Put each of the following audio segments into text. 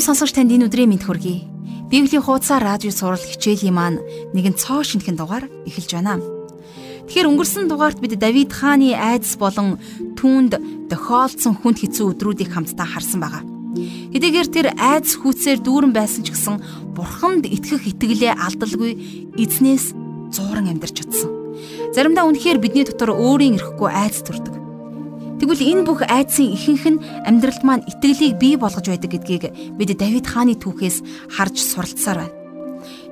Эрхэм сонсогч танд энэ өдрийн мэд хүргэе. Библийн хуудасаар радио сурал хичээлийн маань нэгэн цоо шинтгэн дугаар эхэлж байна. Тэгэхээр өнгөрсөн дугаарт бид Давид хааны айдас болон түүнд тохиолдсон хүнд хэцүү өдрүүдийг хамтдаа харсан байгаа. Хэдийгээр тэр айдас хүүцээр дүүрэн байсан ч гэсэн бурханд итгэх итгэлээ алдалгүй эзнээс зууран амьдарч чадсан. Заримдаа үнэхээр бидний дотор өөрийн эрэхгүй айдас төрдөг. Тэгвэл энэ бүх айдсын ихэнх нь амьдралд маань итгэлийг бий болгож байдаг гэдгийг бид Давид хааны түүхээс харж суралцсаар байна.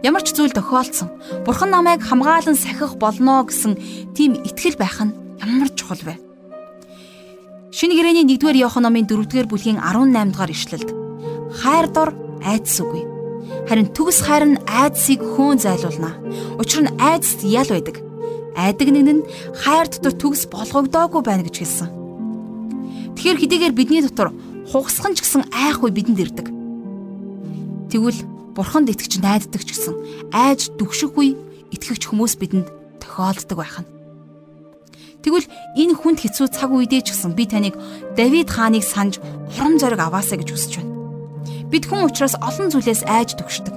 Ямар ч зүйл тохиолдсон. Бурхан намайг хамгаалан сахих болно гэсэн тийм итгэл байх нь ямар чухал вэ? Шинэ гэрээний 1-р Иохан номын 4-р бүлгийн 18 дугаар ишлэлд хайр дор айдас үгүй. Харин төгс хайр нь айдсыг хөөн зайлуулна. Учир нь айдас ял байдаг. Айдаг нэг нь хайр дотор төгс болгогдоогүй байна гэж хэлсэн. Тэгэхээр хэдийгээр бидний дотор хугасхан ч гэсэн айхгүй бидэнд ирдэг. Тэгвэл бурханд итгэж найддаг ч гэсэн айж дүгшихгүй итгэгч хүмүүс бидэнд тохиолддог байх нь. Тэгвэл энэ хүнд хэцүү цаг үедээ ч гэсэн би таныг Давид хааныг санаж урам зориг аваасаа гэж хүсэж байна. Бид хүн учраас олон зүйлээс айж дүгшдэг.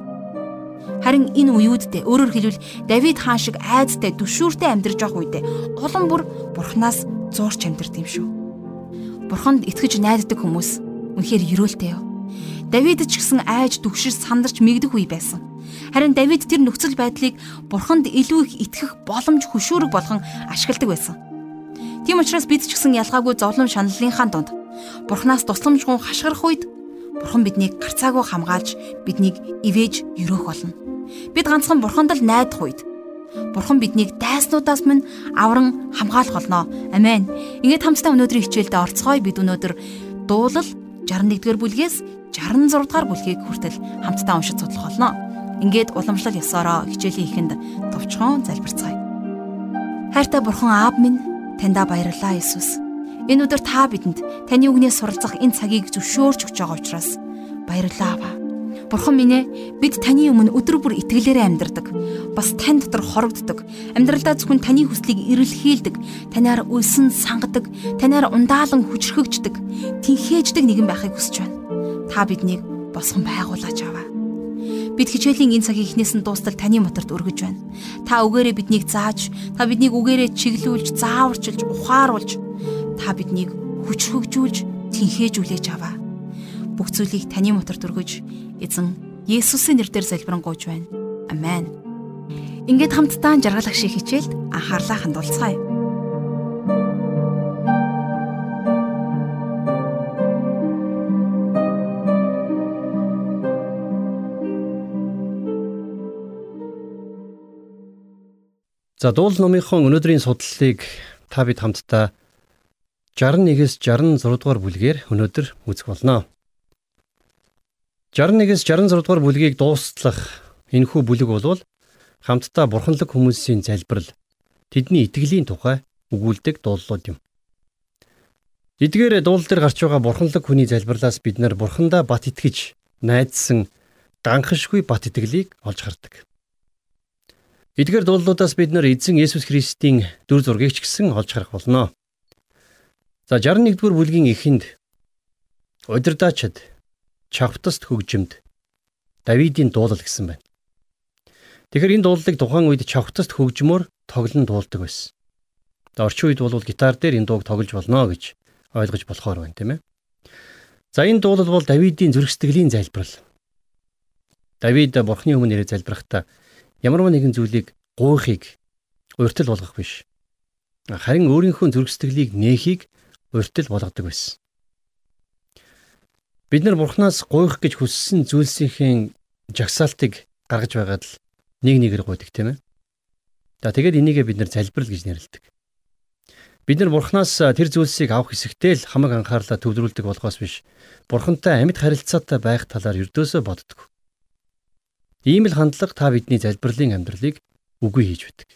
Харин энэ үеүддээ өөрөөр хэлбэл Давид хаан шиг айдтай дүшүүртэй амьдрж явах үедээ олон бүр бурхнаас зуурч амьдрд юм шүү. Бурханд итгэж найддаг хүмүүс үнэхээр ерөөлтэй юу? Давид ч гэсэн айж дүгшир сандарч мэгдэх үе байсан. Харин Давид тэр нөхцөл байдлыг Бурханд илүү их итгэх боломж хөшүүрэг болгон ашигладаг байсан. Тийм учраас бид ч гэсэн ялгаагүй зовлон шаналлынхаа дунд Бурханаас тусламжгүй хашгирах үед Бурхан биднийг гарцаагүй хамгаалж биднийг ивэж өрөөх болно. Бид ганцхан Бурханд л найдах үед Бурхан биднийг дайснуудаас минь авран хамгаалах болно. Амен. Ингээд хамтдаа өнөөдрийн хичээлдээ орцгоё. Бид өнөөдөр дуулал 61-р бүлгээс 66 дугаар бүлгийг хүртэл хамтдаа уншиж судлах болно. Ингээд уламжлал ёсороо хичээлийн ихэнд товчхон залбирцгаая. Хайртай Бурхан Аав минь таньда баярлалаа Иесус. Энэ өдөр та бидэнд таны үгнээс суралцах энэ цагийг зөвшөөрч өгч байгаа учраас баярлалаа. Бурхан минь ээ бид таны өмнө өдөр бүр итгэлээрээ амьдардаг. Бас тань дотор хорогддог. Амьдралдаа зөвхөн таны хүслийг эрэлхийлдэг. Танаар үлсэн сангадаг. Танаар ундаалan хүчрхэгждэг. Тинхээждэг нэгэн байхыг хүсэж байна. Та биднийг босгон байгуулаач аваа. Бид хичээлийн энэ цагийн эхнээс нь дуустал таны моторт өргөж байна. Та үгээрээ биднийг зааж, та биднийг үгээрээ чиглүүлж, зааварчилж, ухааруулж, та биднийг хүчрхэгжүүлж, тинхээжүүлээч аваа бүх зүйлийг таны моторт өргөж эзэн Есүсийн нэрээр залбирanгуйж байна. Амен. Ингээд хамтдаа жаргалах шиг хичээлд анхаарлаа хандуулцгаая. За дуул номынхон өнөөдрийн судлалыг та бид хамтдаа 61-с 66 дугаар бүлгээр өнөөдөр үзэх болно. 61-с 66 дугаар бүлгийг дуустлах энэхүү бүлэг болвол хамтдаа бурханлаг хүмүүсийн залбирал тэдний итгэлийн тухай өгүүлдэг дуулууд юм. Эдгээр дуул дээр гарч байгаа бурханлаг хүний залбирлаас бид нар бурхандаа бат итгэж найдсан ганхашгүй бат итгэлийг олж хардаг. Эдгээр дуулуудаас бид нар эзэн Есүс Христийн дүр зургийг ч гэсэн олж харах болно. За 61-р бүлгийн эхэнд удирдаачид чавтаст хөгжимд Давидын дуулал гэсэн байна. Тэгэхээр энэ дуулалыг тухайн үед чавтаст хөгжмөөр тоглон дуулдаг байсан. Орчин үед бол гитар дээр энэ дууг тоглож болно гэж ойлгож болохоор байна тийм ээ. За энэ дуулал бол Давидын зүрх сэтгэлийн залбирал. Давид бурхны өмнө ирээ залбирахдаа ямар нэгэн зүйлийг гуйхыг урьтал болгох биш. Харин өөрийнхөө зүрх сэтгэлийг нээхийг урьтал болгодог байсан. Бид нар Бурханаас гуйх гэж хүссэн зүйлсийн жагсаалтыг гаргаж байгаад л нэг нэгээр гуйдаг тийм ээ. За тэгээд энийгээ бид нар залбирал гэж нэрлэдэг. Бид нар Бурханаас тэр зүйлсийг авах хэсэгтээ л хамаг анхаарлаа төвлөрүүлдэг болохоос биш. Бурхантай амьд харилцаатай байх талаар ердөөсөө боддог. Ийм л хандлага та бидний залбирлын амьдралыг үгүй хийж байдаг.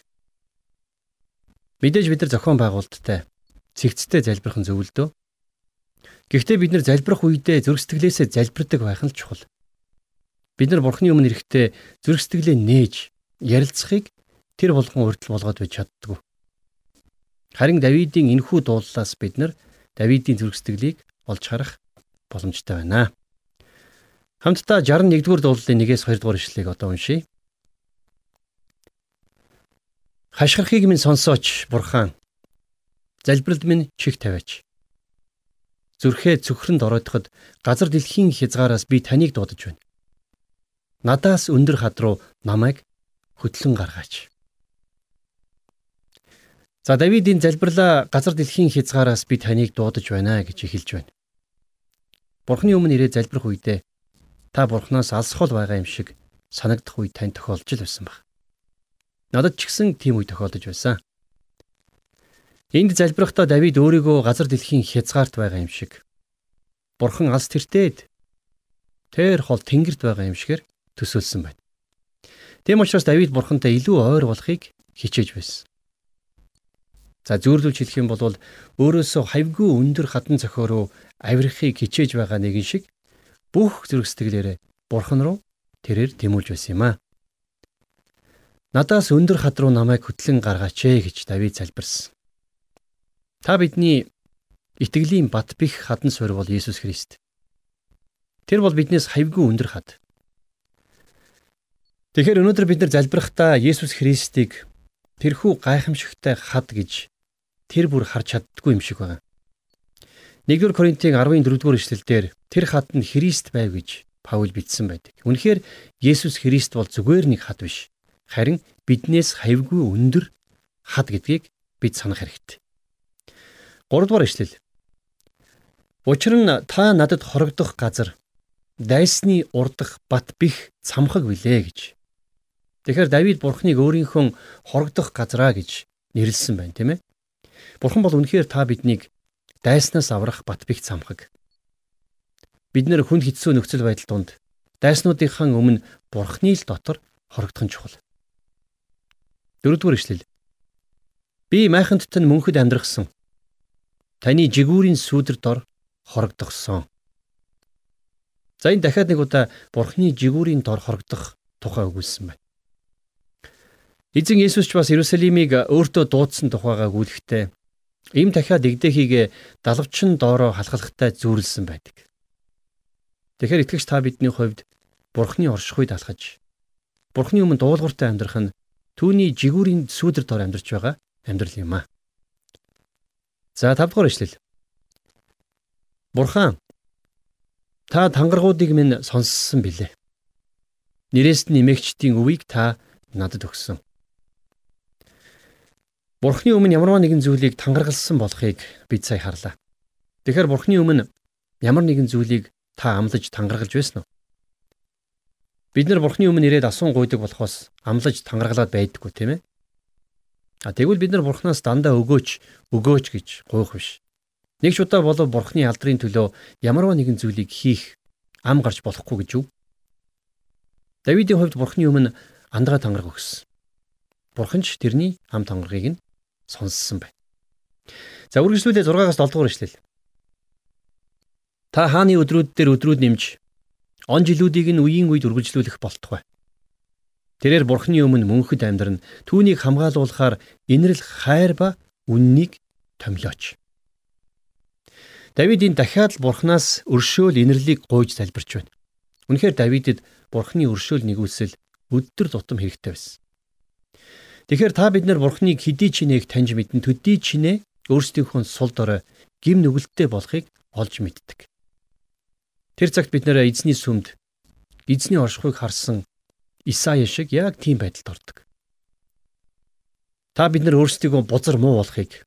Мэдээж бид нар зохион байгуулалттай цэгцтэй залбирх нь зөв л дөө. Гэхдээ бид нар залбирах үедээ зүрх сэтгэлээсээ залбирдаг байх нь чухал. Бид нар Бурхны өмнө ирэхдээ зүрх сэтгэлээ нээж ярилцахыг тэр болгон урдл болгоод байж чаддгүй. Харин Давидын энхүү дууллаас бид нар Давидын зүрх сэтгэлийг олж харах боломжтой байна. Хамтдаа 61-р дуулалын 1-ээс 2-р ишлэгийг одоо уншийе. Хашгирхийг минь сонсооч бурхан. Залбиралд минь чих тавиач. Зүрхээ цөхрөнд ороодоход газар дэлхийн хязгаараас би таныг дуудаж байна. Надаас өндөр хад руу намайг хөтлөн гаргаач. За Давидын залбирлаа газар дэлхийн хязгаараас би таныг дуудаж байна гэж эхэлж байна. Бурхны өмнө ирээ залбирх үедээ та Бурханаас алсхол байгаа юм шиг санагдах үе тань тохиолж л байсан баг. Надад ч гэсэн тийм үе тохиолдож байсан. Энд залбирахдаа Давид өөрийгөө газар дэлхийн хязгаарт байгаа юм шиг Бурхан алс тэртээд тэр хол тэнгэрт байгаа юм шигээр төсөөлсөн байна. Тэм учраас Давид Бурхантай илүү ойр болохыг хичээж байсан. За зөөрлүүлж хэлэх юм бол өөрөөсөө хавьгүй өндөр хатан цохиороо авирахыг хичээж байгаа нэгэн шиг бүх зүрх сэтгэлээрээ Бурхан руу тэрээр тэмүүлж байсан юм а. Надаас өндөр хад руу намайг хөтлөн гаргаач ээ гэж Давид залбирсан. Та бидний итгэлийн бат бих хадан суурь бол Есүс Христ. Тэр бол биднээс хавьгүй өндөр хад. Тэгэхээр өнөөдөр бид нар залбирахдаа Есүс Христийг тэрхүү гайхамшигтай хад гэж тэр бүр харж чаддгүй юм шиг байна. 1-р Коринтын 14-р эшлэлдэр тэр хад нь Христ байв гэж Паул бичсэн байдаг. Үнэхээр Есүс Христ бол зүгээр нэг хад биш. Харин биднээс хавьгүй өндөр хад гэдгийг бид санах хэрэгтэй. 3-р эшлэл. Учир нь та надад хорогдох газар дайсны урдах бат бих цамхаг билээ гэж. Тэгэхээр Давид бурхныг өөрийнхөө хорогдох газраа гэж нэрлсэн байна, тийм ээ. Бурхан бол үнэхээр та биднийг дайснаас аврах бат бих цамхаг. Бид нэр хүнд хэцүү нөхцөл байдал донд дайснуудынхаа өмнө Бурханы л дотор хорогдох нь чухал. Дөрөвдүгээр ишлэл. Би майханд тань мөнхөд амьдрахсан. Таны жигүүрийн сүудэр дор хорогдохсон. За энэ дахиад нэг удаа Бурханы жигүүрийн дор хорогдох тухай өгүүлсэн байна. Эзэн Есүс ч бас Иерусалимыг өөртөө дуудсан тухайгаа гүйлэхдээ Им дахиад игдэхийг далавчин доороо халахлахтай зүүрлсэн байдаг. Тэгэхээр итгэгч та бидний хувьд Бурхны оршихуйд алхаж Бурхны өмнө дуулууртай амьдрах нь түүний жигүүрийн сүүдэр дор амьдарч байгаа амьдрал юм аа. За 5 дугаар ишлэл. Бурхан та тангаргуудыг минь сонссон билээ. Нэрээс нь эмэгчдийн өвийг та надад өгсөн. Бурхны өмнө ямарваа нэгэн зүйлийг тангаргалсан болохыг бид сая харлаа. Тэгэхээр Бурхны өмнө ямар нэгэн зүйлийг та амлаж тангаргалж байсан уу? Бид нар Бурхны өмнө ирээд асуун гуйдаг болохоос амлаж тангаргалаад байдаггүй тийм ээ. А тэгвэл бид нар Бурханаас дандаа өгөөч, өгөөч гэж гуйх биш. Нэг ч удаа болов Бурхны алдрын төлөө ямарваа нэгэн зүйлийг хийх ам гарч болохгүй гэж юу? Давидын хувьд Бурхны өмнө андгаа тангараг өгсөн. Бурхан ч тэрний ам тангаргийг нь сонссон байна. За үргэлжлүүлээ 6-аас 7 дугаар ишлэл. Та хааны өдрүүд дээр өдрүүд нэмж он жилүүдийг нь үеийн үед үргэлжлүүлэх болтугай. Тэрээр бурхны өмнө мөнхөд амьдран түүнийг хамгаалуулахаар инрэл хайр ба үннийг томилооч. Давидын дахиад л бурхнаас өршөөл инэрлийг гуйж залбирч байна. Үнэхээр Давидэд бурхны өршөөл нэгүсэл өдөр тутам хэрэгтэй байсан. Тэгэхээр та бид нар Бурхныг хэдий чинээг таньж мэдэн төдий чинээ өөрсдийнхөө сул дорой гим нүгэлттэй болохыг олж мэддэг. Тэр цагт бид нэр эзний сүмд эзний оршихуйг харсан Исая шиг яг тийм байдалд ордог. Та бид нар өөрсдийгөө бузар муу болохыг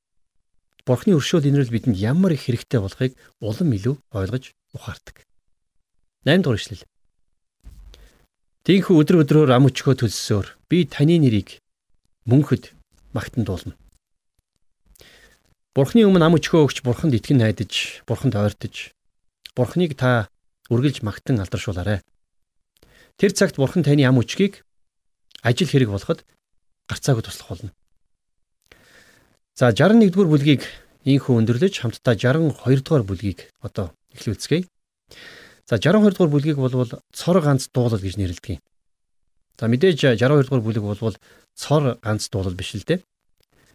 Бурхны өршөөл инрэл бидэнд ямар их хэрэгтэй болохыг улам илүү ойлгож ухаардаг. 8 дугаар ишлэл. Тинхүү өдөр өдрөөр ам өчгөө төлсөөр би таны нэрийг мөнхөд магтан дуулна. Бурхны өмнө ам өчгөө өгч бурханд итгэн найдаж, бурханд ойртож, бурхныг та үргэлж магтан алдаршуулаарай. Тэр цагт бурхан таны ам өчгийг ажил хэрэг болоход гарцаагүй туслах болно. За 61-р бүлгийг ийхүү өндөрлөж хамтдаа 62-р бүлгийг одоо эхлүүлцгээе. За 62-р бүлгийг болвол цор ганц дуулал гэж нэрлэдэг юм. За мэдээж 62-р бүлэг болвол цор ганц дуулал биш л дээ.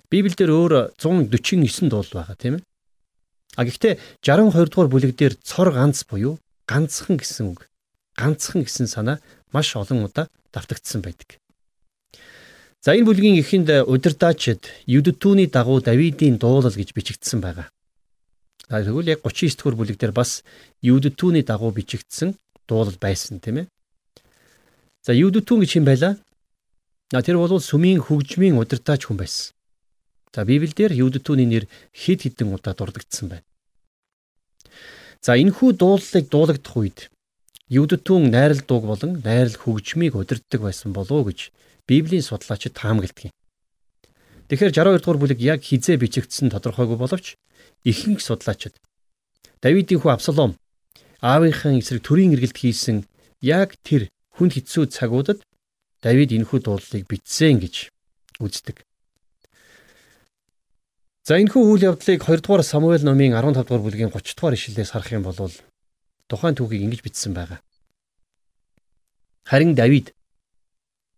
Библиэлд өөр 149 дуулал байгаа тийм ээ. А гэхдээ 62 дугаар бүлэг дээр цор ганц буюу ганцхан гэсэн үг ганцхан гэсэн санаа маш олон удаа давтагдсан байдаг. За энэ бүлгийн эхэнд удирдаачид Юдтүний дагуу Давидын дуулал гэж бичигдсэн байгаа. За тэгвэл яг 39 дугаар бүлэг дээр бас Юдтүний дагуу бичигдсэн дуулал байсан тийм ээ. За Юдтүн гэж хэм байла? На тэр бол сүмийн хөгжмийн удирдаач хүн байсан. За Библиэлд Юдтүний нэр хэд хэдэн удаа дурддагдсан байна. За энэхүү дуулалыг дуулагдах үед Юдтүн найрал дууг болон найрал хөгжмийг удирддаг байсан болов гэж Библийн судлаачид таамагладаг юм. Тэгэхээр 62 дугаар бүлэг яг хизээ бичигдсэн тодорхойгүй боловч ихэнх судлаачид Давидын хүү Абсалом аавынхаа эсрэг төрийн эргэлт хийсэн яг тэр хүнд хэцүү цагуудад Давид энэхүү дуулалыг бичсэн гэж үздэг. За энэхүү үйл явдлыг 2 дугаар Самуэль номын 15 дугаар бүлгийн 30 дугаар ишлэлээс харах юм бол тухайн түүхийг ингэж бичсэн байгаа. Харин Давид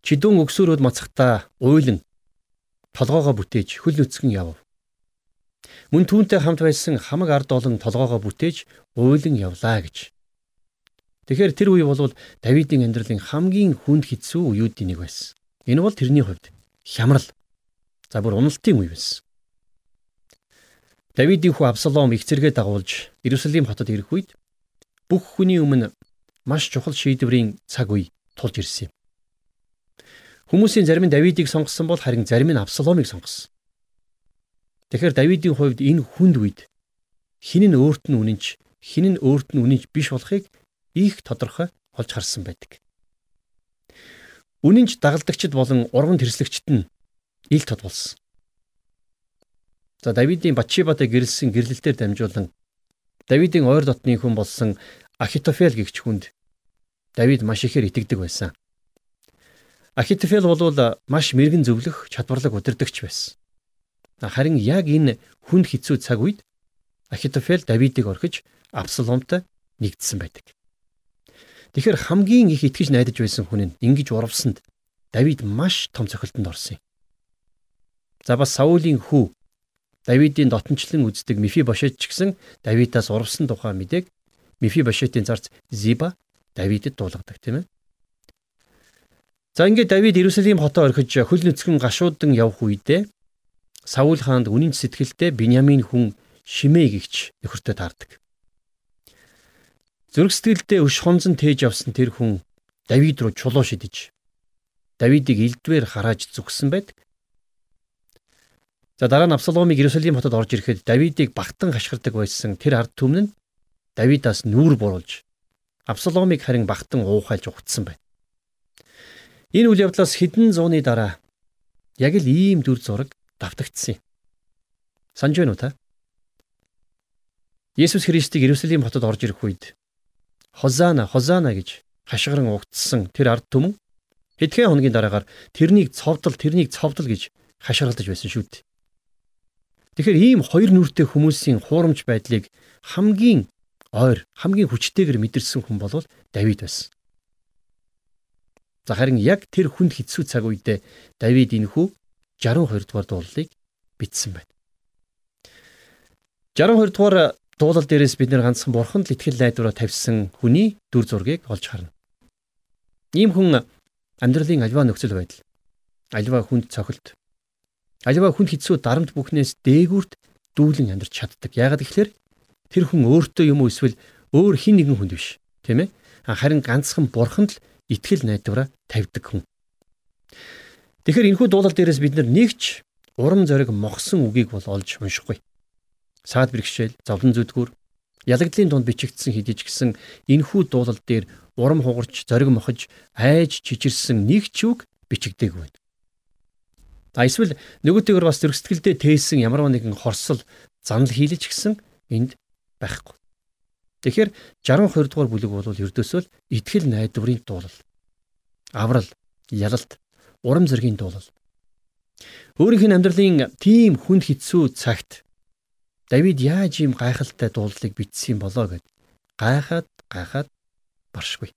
Чидүүн өксөрөөд мацхтаа уйлан толгоогоо бүтээж хөл нүцгэн яв. Мөн түүнтэй хамт байсан хамаг ард олон толгоогоо бүтээж уйлан явлаа гэж. Тэгэхээр тэр үе бол Давидын амьдралын хамгийн хүнд хэцүү үеүүдийн нэг байсан. Энэ бол тэрний хувьд хямрал. За бүр уналтын үе байсан. Давидын хүү Абсалом их зэрэгэ дагуулж Иерусалим хотод ирэх үед бүх хүний өмнө маш чухал шийдвэрийн цаг үе тулж ирсэн юм. Хүмүүсийн зарим нь Давидыг сонгосон бол харин зарим нь Абсаломыг сонгосон. Тэгэхээр Давидын хувьд энэ хүнд үед хин нь өөрт нь үнэнч, хин нь өөрт нь үнэнч биш болохыг их тодорхой олж харсан байдаг. Үнэнч дагалдагчд болон урган тэрслэгчд нь ил тод болсон. За Давидын Батшибатай гэрэлсэн гэрлэлтээр дамжуулан Давидын ойр дотны хүн болсон Ахитофел гэгч хүнд Давид маш ихээр итгэдэг байсан. Ахитофел бол маш мэрэгэн зөвлөх чадварлаг удирдагч байсан. Харин яг энэ хүнд хэцүү цаг үед Ахитофел Давидыг орхиж Абсаломтой нэгдсэн байдаг. Тэгэхээр хамгийн их итгэж найдаж байсан хүн нь ингэж урвсанд Давид маш том цохилтонд орсон юм. За бас Саулийн хүү Давидын дотнчлан үздэг Мифи Бошет ч гэсэн Давидаас урвсан тухай мэдээг Мифи Бошетийн зарц Зиба Давидэд дуулгадаг тийм ээ. За ингээд Давид Иерусалим хотоо орхиж хөл нүцгэн гашуудан явх үедээ Саул хаанд үнэн сэтгэлдээ Биньямин хүн Шимэй гихч нөхөртөө таардаг. Зүрх сэтгэлдээ өш хонзон тээж явсан тэр хүн Давид руу чулуу шидэж Давидыг элдвээр харааж зүгсэн байдаг. За дараа нь Абсаломыг Иерусалим хотод орж ирэхэд Давидыг багтан хашгирдаг байсан тэр ард түмэн нь Давидаас нүүр буруулж Абсаломыг харин багтан уухайлж угтсан байна. Энэ үйл явдлаас хэдэн зууны дараа яг л ийм дүр зураг давтагдсан юм. Санж байна уу та? Есүс Христийг Иерусалим хотод орж ирэх үед Хозана, Хозана гэж хашгиран угтсан тэр ард түмэн хэдхэн хоногийн дараагаар тэрнийг цовдол, тэрнийг цовдол гэж хашгиралдаж байсан шүү дээ. Тэгэхээр ийм хоёр нүртэй хүмүүсийн хуурамч байдлыг хамгийн ойр, хамгийн хүчтэйгээр мэдэрсэн хүн бол Давид байсан. За харин яг тэр хүнд хэцүү цаг үедээ Давид энэхүү 62 дугаар дуулалыг бичсэн байна. 62 дугаар дуулал дээрээс бид нэр ганцхан бурханд л итгэл найдвараа тавьсан хүний дүр зургийг олж харна. Ийм хүн амьдралын альва нөхцөл байдал, альва хүнд цохилт, альва хүнд хэцүү дарамт бүхнээс дээгүүрт дүүлэн амьдарч чаддаг. Яагаад гэвэл тэр хүн өөртөө юм уу эсвэл өөр хин нэгэн хүнд биш, тийм ээ? Харин ганцхан бурханд л итгэл найдвараа тавьдаг хүн. Тэгэхээр энэхүү дуулал дээрээс бид нэгч урам зориг мохсон үгийг бол олж уншихгүй. Саад бэрхшээл, зовлон зүдгүр, ялагдлын дунд бичигдсэн хэдий ч гэсэн энэхүү дуулал дээр урам хугарч, зориг мохож, айж чичирсэн нэг ч үг бичигдээгүй байна. А эсвэл нөгөөтэйгөр бас зөрсгөлдөө тээсэн ямар нэгэн хорсол занал хийлэж гисэн энд байхгүй. Тэгэхээр 62 дугаар бүлэг бол ердөөсөө л итгэл найдварын дуулал. Аврал, ялалт, урам зоригийн дуулал. Өөрийнх нь амьдралын тийм хүнд хэцүү цагт Давид яаж ийм гайхалтай дуулалыг бичсэн болоо гэд гайхаад гайхаад баршгүй.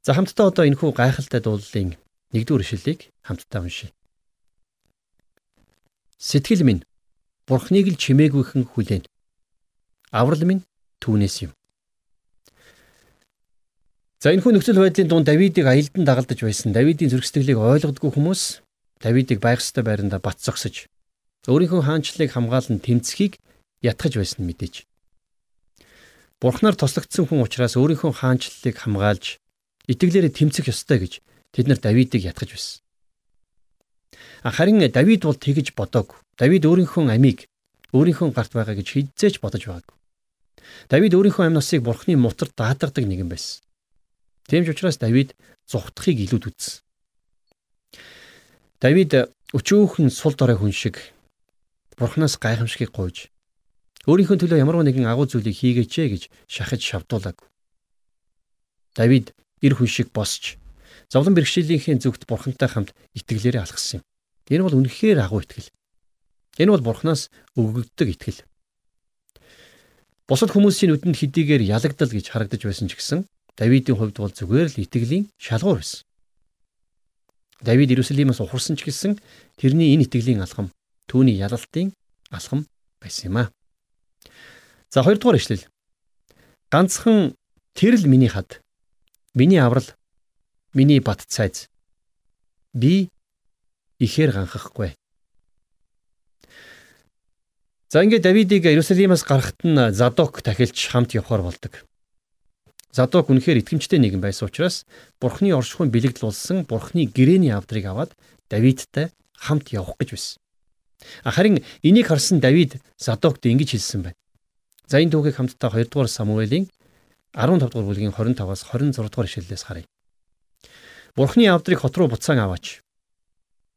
За хамтдаа одоо энэхүү гайхалтай дуулалын нэгдүгээр ишлэлийг хамтдаа уншийе. Сэтгэл минь Бурхныг л чимээгүйхэн хүлээн. Аврал минь түүнээс юм. За энэхүү нөхцөл байдлын дунд Давидыг аялдан дагалдаж байсан Давидын зүрх сэтгэлийг ойлгодгүй хүмүүс Давидыг байх ёстой байранда бат зогсож өөрийнхөө хаанчлалыг хамгаалан тэмцхийг ятгах байсан мэдээж. Бурхнаар тослогдсон хүн учраас өөрийнхөө хаанчлалыг хамгаалж итгэлээрээ тэмцэх ёстой гэж тэд нар Давидыг ятгах байсан. Харин Давид бол тэгж бодоагүй. Давид өөрийнхөө амийг өөрийнхөө гарт байгаа гэж хизээч бодож байгаагүй. Давид өөрийнхөө амь насыг бурхны мутар даатгадаг нэгэн байсан. Тийм ч учраас Давид зүхтахыг илүүд үзсэн. Давид өчөөхөн сул дорой хүн шиг Бурханаас гайхамшигыг гуйж өөрийнхөө төлөө ямар нэгэн агуу зүйлийг хийгээч гэж шахаж шавдуулаг. Давид эр хүн шиг босч зовлон бэрхшээлийнхээ зүгт Бурхантай хамт итгэлээрээ алхсан юм. Энэ бол үнэхээр агуу итгэл. Энэ бол Бурханаас өгөгддөг итгэл. Бусад хүмүүсийн нүдэнд хэдийгээр ялагдал гэж харагдаж байсан ч гэсэн Давидын хувьд бол зүгээр л итгэлийн шалгуур байсан. Давид Иерусалимаас ухарсан ч гэсэн тэрний энэ итгэлийн алхам түүний ялалтын алхам байсан юм а. За хоёрдугаар ишлэл. Ганцхан тэр л миний хад. Миний аврал. Миний бат цайз. Би ихээр ганхахгүй. За ингээд Давидыг Иерусалимаас гарахт нь Задок тахилч хамт явхаар болдог. Задок үнэхээр итгэмжтэй нэгэн байсан учраас Бурхны оршихуйн бэлэгдэл болсон Бурхны гэрээний авдрыг аваад Давидтай хамт явах гэж байсан. Харин энийг харсан Давид Задокт ингэж хэлсэн байна. За энэ түүхийг хамтдаа 2 дугаар Самуэлийн 15 дугаар бүлгийн 25-аас 26 дугаар ишлэлээс харъя. Бурхны авдрыг хот руу буцаан аваач.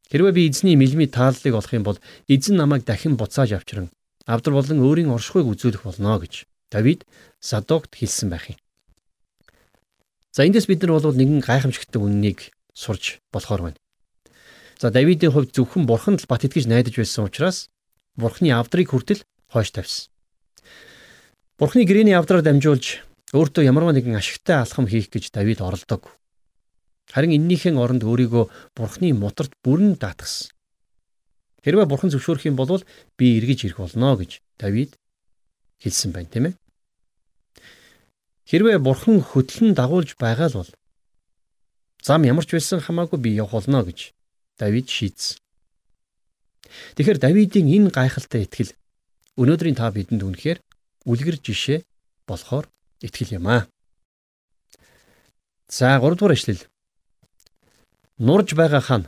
Хэрвээ би эзний мэлмий тааллыг олох юм бол эзэн намайг дахин буцааж авчран авдар болон өөрийн оршихуйг үзүүлэх болно гэж Давид Задокт хэлсэн байх юм. За эндээс бид нар бол нэгэн гайхамшигтдаг үннийг сурж болохоор байна. За Давидын хувьд зөвхөн бурханд л бат итгэж найдаж байсан учраас бурхны авдрыг хүртэл хойш тавьсан. Бурхны гэрээний авдраар дамжуулж өөртөө ямарваа нэгэн ашигтай алхам хийх гэж Давид оролдог. Харин эннийхэн оронд өөрийгөө бурхны мутарт бүрэн даатгсан. Хэрвээ бурхан зөвшөөрөх юм бол би эргэж ирэх болно гэж Давид хэлсэн байна, тийм ээ. Хэрвээ бурхан хөтлөн дагуулж байгаа л бол зам ямар ч байсан хамаагүй би явах болно гэж Давид шийдсэн. Тэгэхээр Давидын энэ гайхалтай итгэл өнөөдрийн та бидэнд үнэхээр үлгэр жишээ болохоор итгэл юм аа. За 3 дугаар ишлэл. Нурж байгаа хан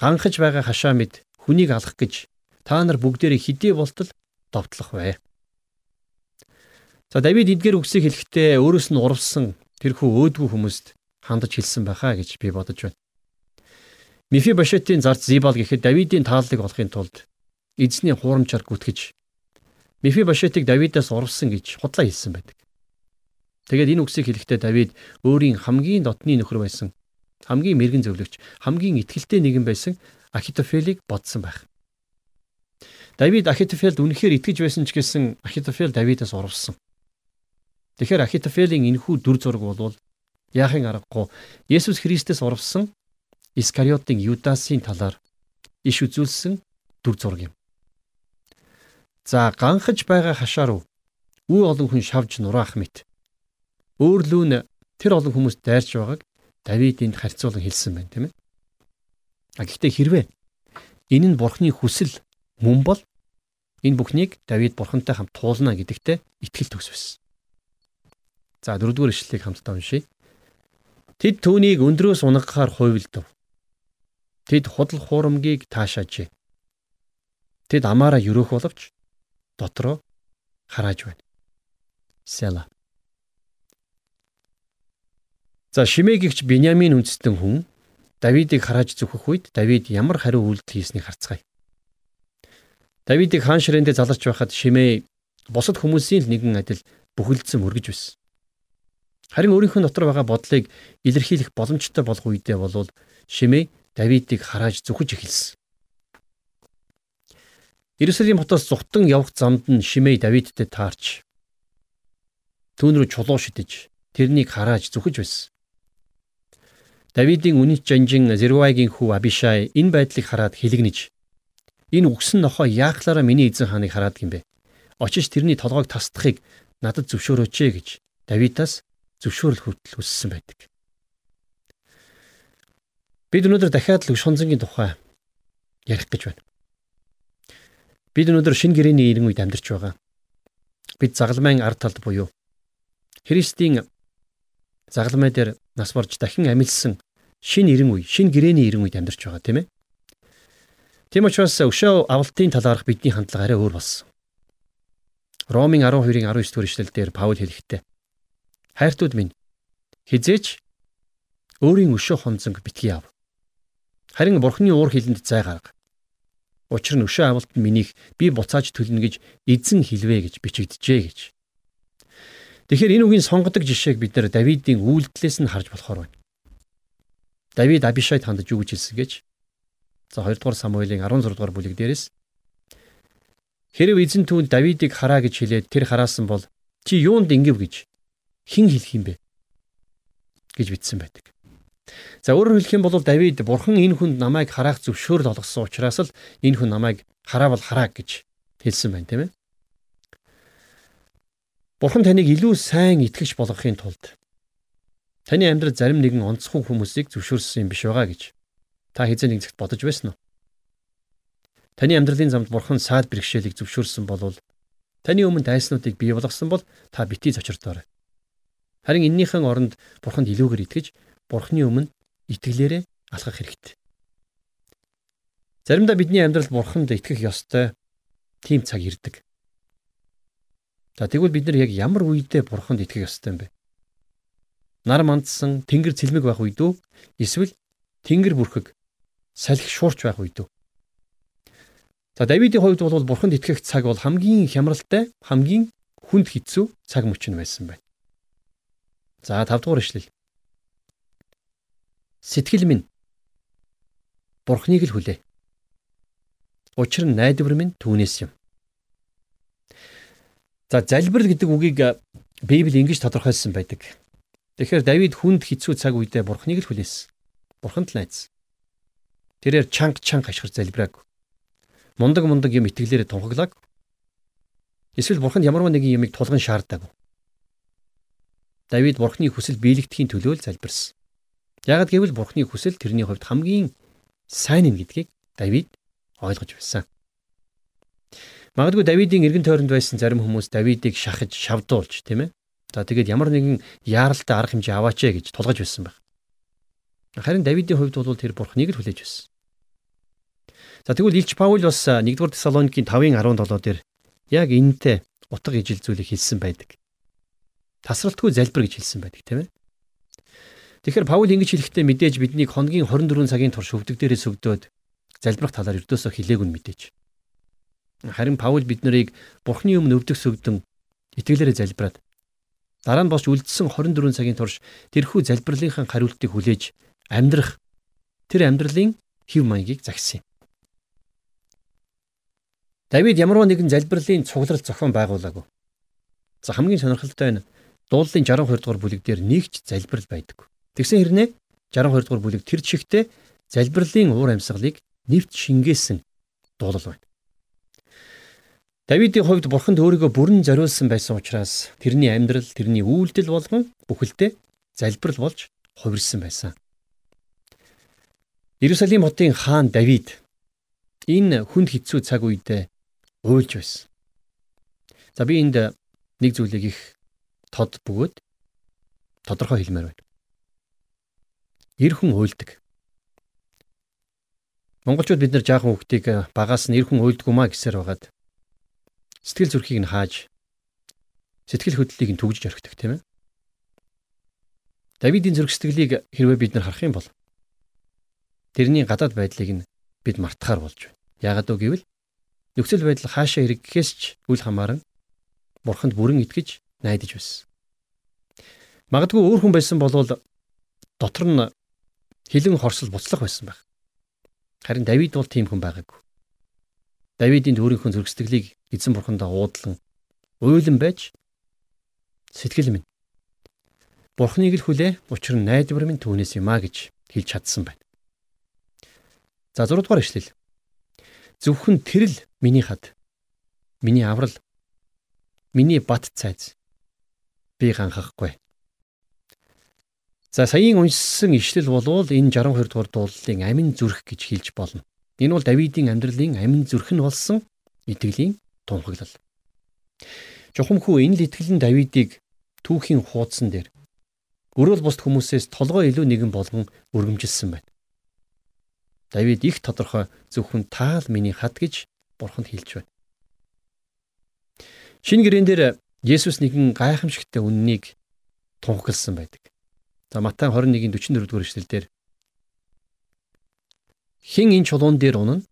ганхаж байгаа хашаа мэд хүнийг алах гэж та нар бүгдээрээ хидий болтол довтлох бай. За Давид эдгээр үгсийг хэлэхдээ өөрөөс нь урвсан тэрхүү өөдгүү хүмүүст хандаж хэлсэн байхаа гэж би бодож байна. Мифи Башетийн зарц Зибал гэхэд Давидын тааллыг олохын тулд эзний хуурамчаар гүтгэж Мифи Башетийг Давидаас урвсан гэж худлаа хэлсэн байдаг. Тэгээд энэ үгсийг хэлэхдээ Давид өөрийн хамгийн дотны нөхөр байсан хамгийн мэрэгэн зөвлөгч хамгийн ихтгэлтэй нэгэн байсан Ахитофелийг бодсон байх. Давид Ахитофелд үнэхээр итгэж байсан ч гэсэн Ахитофел Давидаас урвсан. Тэгэхээр Ахитофелийн энэхүү дүр зураг бол яахын аргагүй Есүс Христэс урвсан Искариотын Юдасын талаар иш үзүүлсэн дүр зураг юм. За ганхаж байгаа хашаа руу үе олон хүн шавж нураах мэт. Өөрлөө нь тэр олон хүмүүс дайрч байгааг Давид энд харьцуулан хэлсэн байна, тийм ээ. А гэхдээ хэрвээ энэ нь Бурхны хүсэл мөн бол энэ бүхнийг Давид Бурхантай хамт туулна гэдэгтээ итгэл төсвсөн. За дөрөвдүгээр ишлэлийг хамтдаа уншийе. Тэд түүнийг өндрөөс унгахаар хувилдав. Тэд худал хуурамгийг таашаажээ. Тэд амаараа өрөөх боловч дотроо харааж байна. Села. За Шимей гихч Биньямин үндэстэн хүн Давидыг харааж зүхэх үед Давид ямар хариу үйлдэл хийснийг харцгаая. Давидыг хаан ширээндээ заларч байхад Шимей бусад хүмүүсийн л нэгэн адил бүхэлдсэн мөргөж байсан. Харин өөрийнхөө дотор байгаа бодлыг илэрхийлэх боломжтой болох үедээ болвол Шимей Давидыг харааж зүхэж эхэлсэн. Иерусалим хотоос зүхтан явах замд нь Шимей Давидтэй таарч түүн рүү чулуу шидэж тэрнийг харааж зүхэж байсан. Давидын үнэт жанжин Зервайгийн хүү Абишай энэ байдлыг хараад хэлэгнэж энэ үгсэн нохоо яахлаараа миний эзэн хааныг хараад гин бэ? Очиж тэрний толгойг тасдахыг надад зөвшөөрөөч ээ гэж Давидаас зөвшөөрөл хүртэл өссөн байдаг. Бид өнөөдөр дахиад л шунзангийн тухай ярих гэж байна. Бид өнөөдөр шинэ гэрээний ирэн үед амьдарч байгаа. Бид загалмайн ард талд буюу Христийн загалмай дээр нас барж дахин амилсан шинэ ирэн үе, шинэ гэрээний ирэн үед амьдарч байгаа тийм ээ. Тийм учраас өшөө авалтын талаарх бидний хандлага арай өөр болсон. Ромын 12-ын 19 дугаар эшлэлдэр Паул хэлэхдээ Хайртууд минь хизээч өөрийн өшөө хонцонг битгий ав. Харин бурхны уур хилэнд зай гарга. Учир нь өшөө авалт нь минийх би буцааж төлнө гэж эзэн хэлвэ гэж бичигдэжээ гэж. Тэгэхээр энэ үгийн сонгодог жишээг бид нар Давидын үйлдэлээс нь харж болохоор байна. Давид Абишайд хандаж юу гэж хэлсэн гэж. За 2 дугаар Самуэлийн 16 дугаар бүлэг дээрээс Хэрв эзэн түүнд Давидыг хараа гэж хэлээд тэр хараасан бол чи юунд ингэв гэж хэн хэлэх юм бэ? гэж бичсэн байдаг. За өөрөөр хэлэх юм бол Давид бурхан энэ хүнд намайг хараах зөвшөөрөл олгосон учраас л энэ хүн намайг хараавал хараа гэж хэлсэн байна тийм ээ. Бурхан таныг илүү сайн итгэж болгохын тулд таны амьдрал зарим нэгэн онцхон хүмүүсийг зөвшөөрсөн юм биш байгаа гэж та хэзээ нэг зэгт бодож байсан уу? Таны амьдралын замд бурхан саад бэрхшээлийг зөвшөөрсөн бол таны өмнө дайснуудыг бий болгосон бол та битгий зочирдоорой. Харин эннийхэн оронд бурханд илүүгээр итгэж бурхны өмнө итгэлээрээ алхах хэрэгтэй. Заримдаа бидний амьдралд бурханд итгэх ёстой тийм цаг ирдэг. За тэгвэл бид нар яг ямар үедээ бурханд итгэх ёстой юм бэ? Нар мандсан тэнгэр цэлмэг байх үед үү? Эсвэл тэнгэр бүрхэг салхи шуурч байх үед үү? За Давидын хувьд бол бурханд итгэх цаг бол хамгийн хямралтай, хамгийн хүнд хэцүү цаг мөчн байсан байна. За 5 дугаар ишлэл. Сэтгэл минь Бурхныг л хүлээ. Учир нь найдвар минь түүнээс юм. За залбирал гэдэг үгийг Библи ингэж тодорхойлсон байдаг. Тэгэхээр Давид хүнд хэцүү цаг үедээ Бурхныг л хүлээсэн. Бурханд л найз. Тэрээр чанга чанга ашигар залбирааг. Мундаг мундаг юм итгэлээр тунхаглааг. Эсвэл Бурханд ямарваа нэгэн юмыг тулган шаарддаг. Давид Бурхны хүсэл биелэгдэхийн төлөө л залбирсан. Ягд гэвэл Бурхны хүсэл тэрний хувьд хамгийн сайн юм гэдгийг Давид ойлгож байсан. Магадгүй Давидын эргэн тойронд байсан зарим хүмүүс Давидыг шахаж шавдуулж тийм ээ. За тэгээд ямар нэгэн яаралтай арга хэмжээ аваач ээ гэж тулгаж байсан байх. Харин Давидын хувьд бол тэр Бурхныг л хүлээж байсан. За тэгвэл Илч Паул бас 1-р Тесалоникийн 5:17 дээр яг энэтэй утга ижил зүйлийг хэлсэн байдаг. Тасралтгүй залбир гэж хэлсэн байдаг тийм ээ. Тэгэхээр Паул ингэж хэлэхдээ мэдээж биднийг хоногийн 24 цагийн турш өвдөг дээрээс өгдөөд залбирах талаар өрдөөсөө хэлээгүй нь мэдээж. Харин Паул бид нарыг Бурхны өмнө өвдөг сөгдөн итгэлээрээ залбираад дараа нь босч үлдсэн 24 цагийн турш тэрхүү залбирлынхаа хариултыг хүлээж амьдрах тэр амьдралын хэв маягийг загсан юм. Давид ямарваа нэгэн залбирлын цугларал зохион байгуулаагүй. За хамгийн сонирхолтой нь дууллын 62 дугаар бүлэг дээр нэгч залбирал байдаг. Тэгсэн хэрнээ 62 дугаар бүлэг тэр чигтээ залбирлын уур амьсгалыг нэвт шингээсэн дуулал байна. Давидын хувьд бурханд өөрийгөө бүрэн зориулсан байсан учраас тэрний амьдрал, тэрний үйлдэл болгон бүхэлдээ залбирал болж хувирсан байсан. Иерусалим хотын хаан Давид энэ хүнд хэцүү цаг үедээ уйлж байсан. За би энд нэг зүйлийг их тод бөгөөд тодорхой хэлмээр байна эр хүн уйлдаг. Монголчууд бид нар жаахан хүүхдийг багаас нь эр хүн уйлдгүй маа гэсээр байгаад сэтгэл зүрхийг нь хааж сэтгэл хөдлөлийг нь түгжиж орхидог тийм ээ. Давидын зүрх сэтгэлийг хэрвээ бид нар харах юм бол тэрний гадаад байдлыг нь бид мартахаар болж байна. Яагаад вэ гэвэл нөхцөл байдал хаашаа хэрэг гэхээс ч үл хамааран бурханд бүрэн итгэж найдаж байсан. Магадгүй өөр хүн байсан бол дотор нь хилэн хорсол буцлах байсан байх. Харин Давид бол тийм хүн байгаагүй. Давидын төрийнхөө зөргсдөглийг эзэн бурхандаа уудлан уйлан байж сэтгэл минь Бурхныг л хүлээ учир нь найдвар минь түүнээс юм а гэж хэлж чадсан байна. За 6 дугаар ишлэл. Зөвхөн тэр л миний хад. Миний аврал. Миний бат цайз. Би ганхахгүй. За саяын уншсан ишлэл болвол энэ 62 дугаар дуулалын амин зүрх гэж хэлж болно. Энэ бол Давидын амьдралын амин зүрх нь болсон итгэлийн тунхаглал. Жухамхүү энэ л итгэл нь Давидыг түүхийн хуудсан дээр өрөөл бусд хүмүүсээс толгой илүү нэгэн болгон өргөмжилсөн байна. Давид их тодорхой зөвхөн таал миний хад гэж бурханд хэлж байна. Шинэ гэрэн дээр Есүс нэгэн гайхамшигтай үннийг тунхагласан байдаг. За Матай 21-ийн 44 дугаар эшлэлдэр Хин энэ чулуун дээр унана?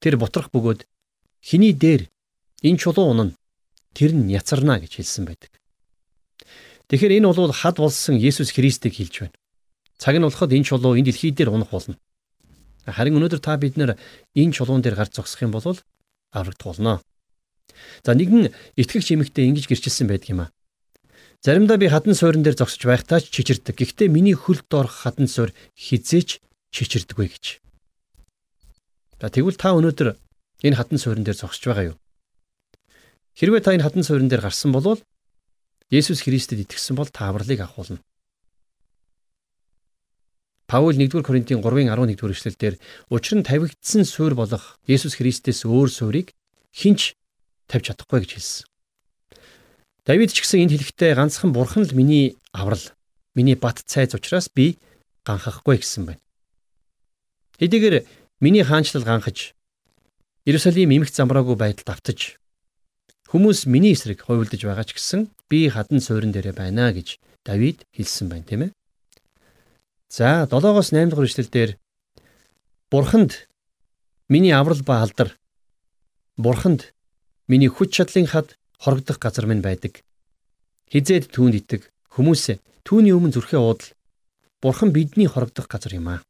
Тэр бутрах бөгөөд хиний дээр энэ чулуун унана? Тэр нь яцарна гэж хэлсэн байдаг. Тэгэхээр энэ бол хад болсон Есүс Христийг хэлж байна. Цаг нь болоход энэ чулуу энэ дэлхий дээр унах болно. Харин өнөөдөр та бид нэр энэ чулуун дээр гарч зогсох юм бол аврагдах болно. За нэгэн итгэгч эмэгтэй ингэж гэрчилсэн байдаг юм аа. Заримдаа би хатан суурин дээр зогсож байхдаа ч чичирдэг. Гэхдээ миний хөлд орох хатан суур хизээч чичирдэггүй гэж. За тэгвэл та өнөөдөр энэ хатан суурин дээр зогсож байгаа юу? Хэрвээ та энэ хатан суурин дээр гарсан бол Есүс Христэд итгэсэн бол та авралыг авах болно. Паул 1-р Коринтын 3-ын 11-р эшлэлдэр учир нь тавигдсан суурь болох Есүс Христээс өөр суурийг хинч тавьж чадахгүй гэж хэлсэн. Давид ч гэсэн энэ хэлэхдээ ганцхан бурхан л миний аврал, миний бат цайз учраас би ганхахгүй гэсэн байна. Хэдийгээр миний хаанчлал ганхаж Иерусалим эмх замраагүй байдалд автаж хүмүүс миний эсрэг хувилдаж байгаа ч гэсэн би хадан суурин дээрээ байна гэж Давид хэлсэн байна, тийм ээ. За 7-оос 8 дугаар эшлэлдэр Бурханд миний аврал ба алдар Бурханд миний хүч чадлын хад хорогдох газар минь байдаг. Хизээд түүнд итэг хүмүүсээ түүний өмнө зүрхээ уудал Бурхан бидний хорогдох газар юм аа.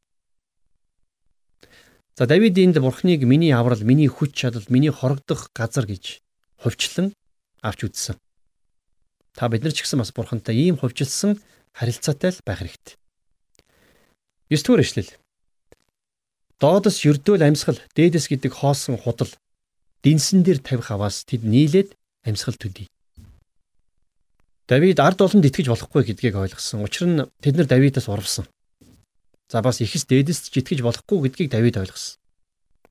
За Давид энд Бурханыг миний аврал, миний хүч чадал, миний хорогдох газар гэж хувьчлан авч үзсэн. Та бид нар ч гэсэн бас Бурхантай ийм хувьчилсан харилцаатай л байх хэрэгтэй. 9 дугаар ишлэл. Доодос ердөөл амьсгал, дээдэс гэдэг хоосон худал дэнсэн дээр тавих аваас тэд нийлээд амьсгал төдий. Давид ард олонд итгэж болохгүй гэдгийг ойлгосон. Учир нь тэд нар Давидаас урвсан. За бас ихэс дээдэс ч итгэж болохгүй гэдгийг Давид ойлгосон.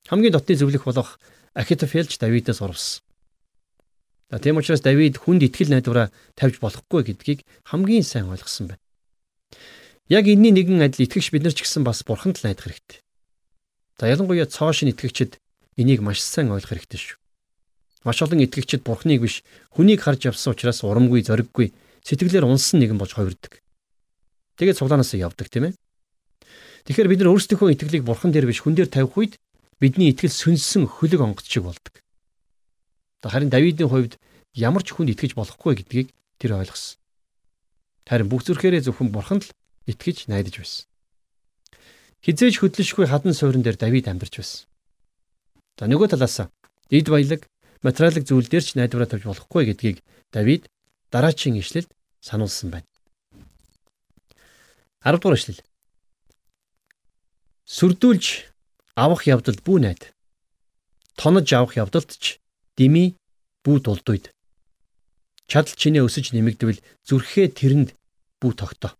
Хамгийн дотны зөвлөх болох Ахитофелч Давидаас урвсан. За тийм учраас Давид хүнд итгэл найдвараа тавьж болохгүй гэдгийг хамгийн сайн ойлгосон байна. Яг энэний нэгэн адил итгэгч бид нар ч гэсэн бас бурханд л найдах хэрэгтэй. За ялангуяа цоо шин итгэгчид энийг маш сайн ойлгох хэрэгтэй шүү. Маш олон итгэгчид Бурхныг биш хүнийг харж явсан учраас урамгүй зориггүй сэтгэлээр унсан нэгэн болж хувирдаг. Тэгээд цуглаанаас явдаг тийм ээ. Тэгэхээр бид нар өөрсдийнхөө итгэлийг Бурхан дээр биш хүн дээр тавих үед бидний итгэл сүнсэн хөлөг онгоц шиг болдог. Харин Давидын хувьд ямар ч хүнд итгэж болохгүй гэдгийг тэр ойлгосон. Харин бүх зүрхээрээ зөвхөн Бурханд л итгэж найдаж байсан. Хизээж хөдлөшгүй хадан суурин дээр Давид амьдарч байсан. За нөгөө талаас эд баялаг материалын зүйл дээр ч найдвараа тавьж болохгүй гэдгийг Давид дараачийн ишлэлд сануулсан байна. 10 дугаар ишлэл. Сүрдүүлж авах явдалд бүү найд. Тонож авах явдалд ч дими бүү дулдуйд. Чадал чинээ өсөж нэмэгдвэл зүрхээ тэрэнд бүү тогтоо.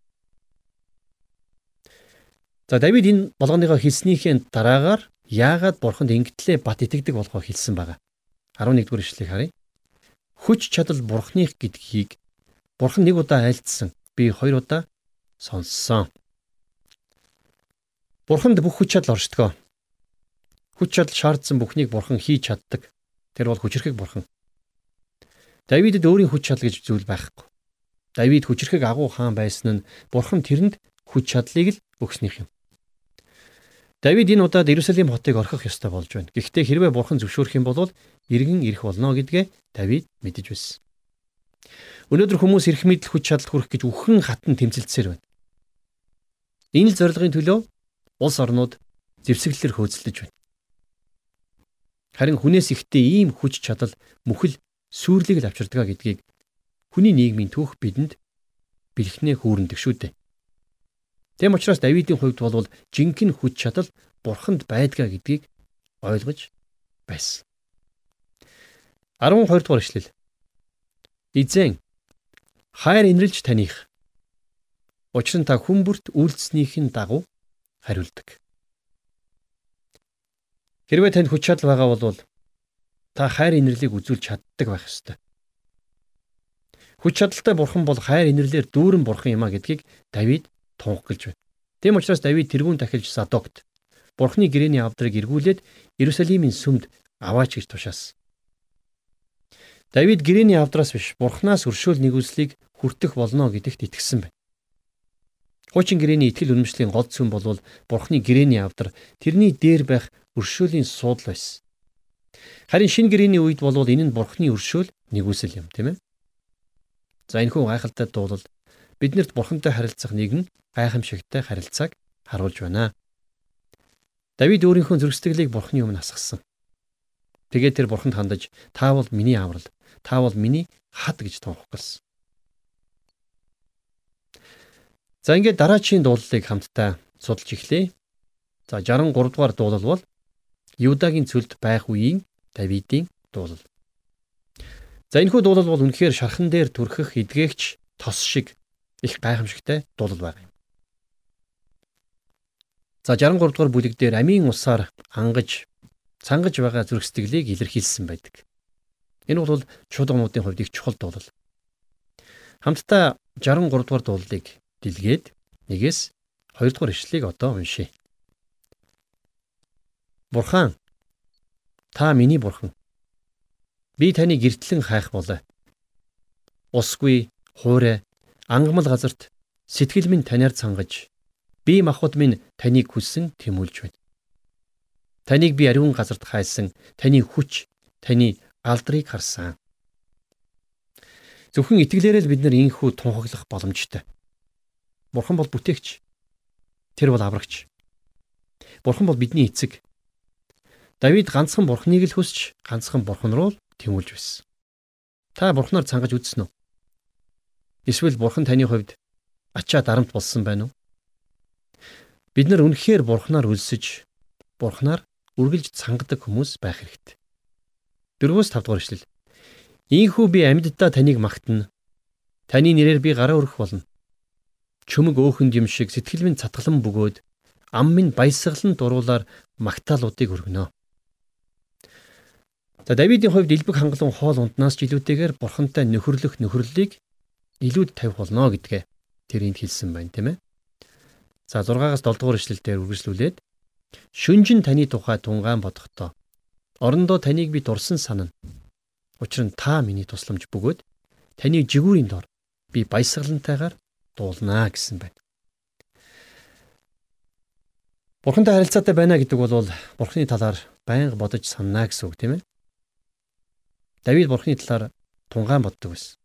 За Давид энэ болгоныгоо хэлснийхээ дараагаар яагаад бурханд ингэтлээ бат итгэдэг болгоо хэлсэн байгаа. 11 дугаар ишлэгийг харъя. Хүч чадал бурхных гэдгийг бурхан нэг удаа айлдсан. Би хоёр удаа сонссон. Бурханд бүх хүч чадал оршдгоо. Хүч чадал шаардсан бүхнийг бурхан хийж чаддаг. Тэр бол хүчрхэг бурхан. Давидэд өөрийн хүч чадал гэж зүйл байхгүй. Давид хүчрхэг агуу хаан байсан нь бурхан тэрэнд хүч чадлыг л өгснөх юм. Давид энэ удаад Иерусалим хотыг орхих ёстой болж байна. Гэхдээ хэрвээ бурхан зөвшөөрөх юм бол иргэн ирэх болно гэдгээ Давид мэдэж байсан. Өнөөдөр хүмүүс эрх мэдэл хүч чадал хүрэх гэж үхэн хатан тэмцэлдсээр байна. Энэ зорилгын төлөө улс орнууд зэвсэглэлээр хөөцөлдөж байна. Харин хүнээс ихтэй ийм хүч чадал мөхөл сүрлийг л авчирдгаа гэдгийг хүний нийгмийн түүх бидэнд бэлхнээ хүүрэндэг шүү дээ. Тэм учраас Давидын хувьд бол жинхэнэ хүч чадал бурханд байдгаа гэдгийг ойлгож байсан. 12 дугаар ишлэл. Эзэн хайр инрэлж таних. Учир нь та хүмүүрт үйлдэснийхэн дагуу хариулдаг. Хэрвээ танд хүч чадал байгаа бол та хайр инэрлийг үзүүлж чаддаг байх ёстой. Хүч чадалтай бурхан бол хайр инэрлэр дүүрэн бурхан юм а гэдгийг Давид тунхаглаж байна. Тэм учраас Давид тэрүүн дахилж Садогт бурханы гэрээний авдрыг эргүүлээд Иерусалимийн сүмд аваач гэж тушаасан. Давид гэрээний авдраас биш бурхнаас өршөөл нэгүслийг хүртэх болно гэдэгт итгэсэн байна. Хуучин гэрээний итгэл үнэмшлийн гол зүйн бол бурхны гэрээний авдар тэрний дээр байх өршөөлийн суудл байсан. Харин шин гэрээний үед бол энэ нь бурхны өршөөл нэгүсэл юм тийм ээ. За энэ хүн гайхалтай дуулал биднэрт бурхантай харилцах нэгэн гайхамшигтай харилцааг харуулж байна. Давид өөрийнхөө зөрсдөглийг бурхны өмнө асгасан. Тэгээд тэр бурханд хандаж та бол миний аврал, та бол миний хад гэж тунхагласан. За ингээд дараачийн дуулалыг хамтдаа судалж эхлэе. За 63 дугаар дуулал бол Юдагийн цөлд байх үеийн Давидын дуулал. За энэхүү дуулал бол үнэхээр шархан дээр түрхэх эдгээгч тос шиг их гайхамшигтай дуулал байна. За 63 дугаар бүлэг дээр амийн усаар ангаж цангаж байгаа зүрх сэтгэлийг илэрхийлсэн байдаг. Энэ бол чуулгануудын хувьд их чухал дуулал. Хамтдаа 63 дугаар дуулалыг дэлгээд нэгээс 2 дугаар ишлэгийг одоо уншийе. Бурхан та миний бурхан. Би таны гэртлэн хайх болоо. Усгүй, хуурай, ангамл газарт сэтгэл минь танаар цангаж би махбод минь таныг хүссэн тэмүүлж байна. Таныг би ариун газарт хайсан, таны хүч, таны алдрыг харсан. Зөвхөн итгэлээрээ л бид нар инхүү тунхаглах боломжтой. Бурхан бол бүтээгч. Тэр бол аврагч. Бурхан бол бидний эцэг. Давид ганцхан бурхныг л хүсч ганцхан бурхан руу тэмүүлж байсан. Та бурхнаар цангаж үзсэн үү? Эсвэл бурхан таны хувьд ачаа дарамт болсон байна уу? Бид нар үнэхээр бурхнаар үлсэж бурхнаар үргэлж цангадаг хүмүүс байх хэрэгтэй. 4-5 дугаар ишлэл. Ийхүү би амьддаа таныг магтана. Таны нэрээр би гараа өргөх болно. Чөмөг өөхөнд юм шиг сэтгэл минь цатгалан бөгөөд ам минь баясгалан дуруулаар магтаалуудыг өргөнө. За Давидын хувьд элбэг хангалуун хоол унднаас ч илүүтэйгээр бурхантай нөхөрлөх нөхөрлөлийг илүүд тавих болно гэдгээ тэр энд хэлсэн байна тийм ээ. За 6-аас 7 дугаар ишлэлдээр үргэлжлүүлээд шүнжин таны тухай тунгаан бодохдоо орондоо таныг би дурсан санана. Учир нь та миний тусламж бөгөөд таны жигүүрийн дор би баясгалантайгаар дуулнаа гэсэн байна. Бурхантай харилцаатай байна гэдэг бол Бурханы талаар байнга бодож санана гэсэн үг тийм ээ. Давид бурхны талаар тунгаан боддог байсан.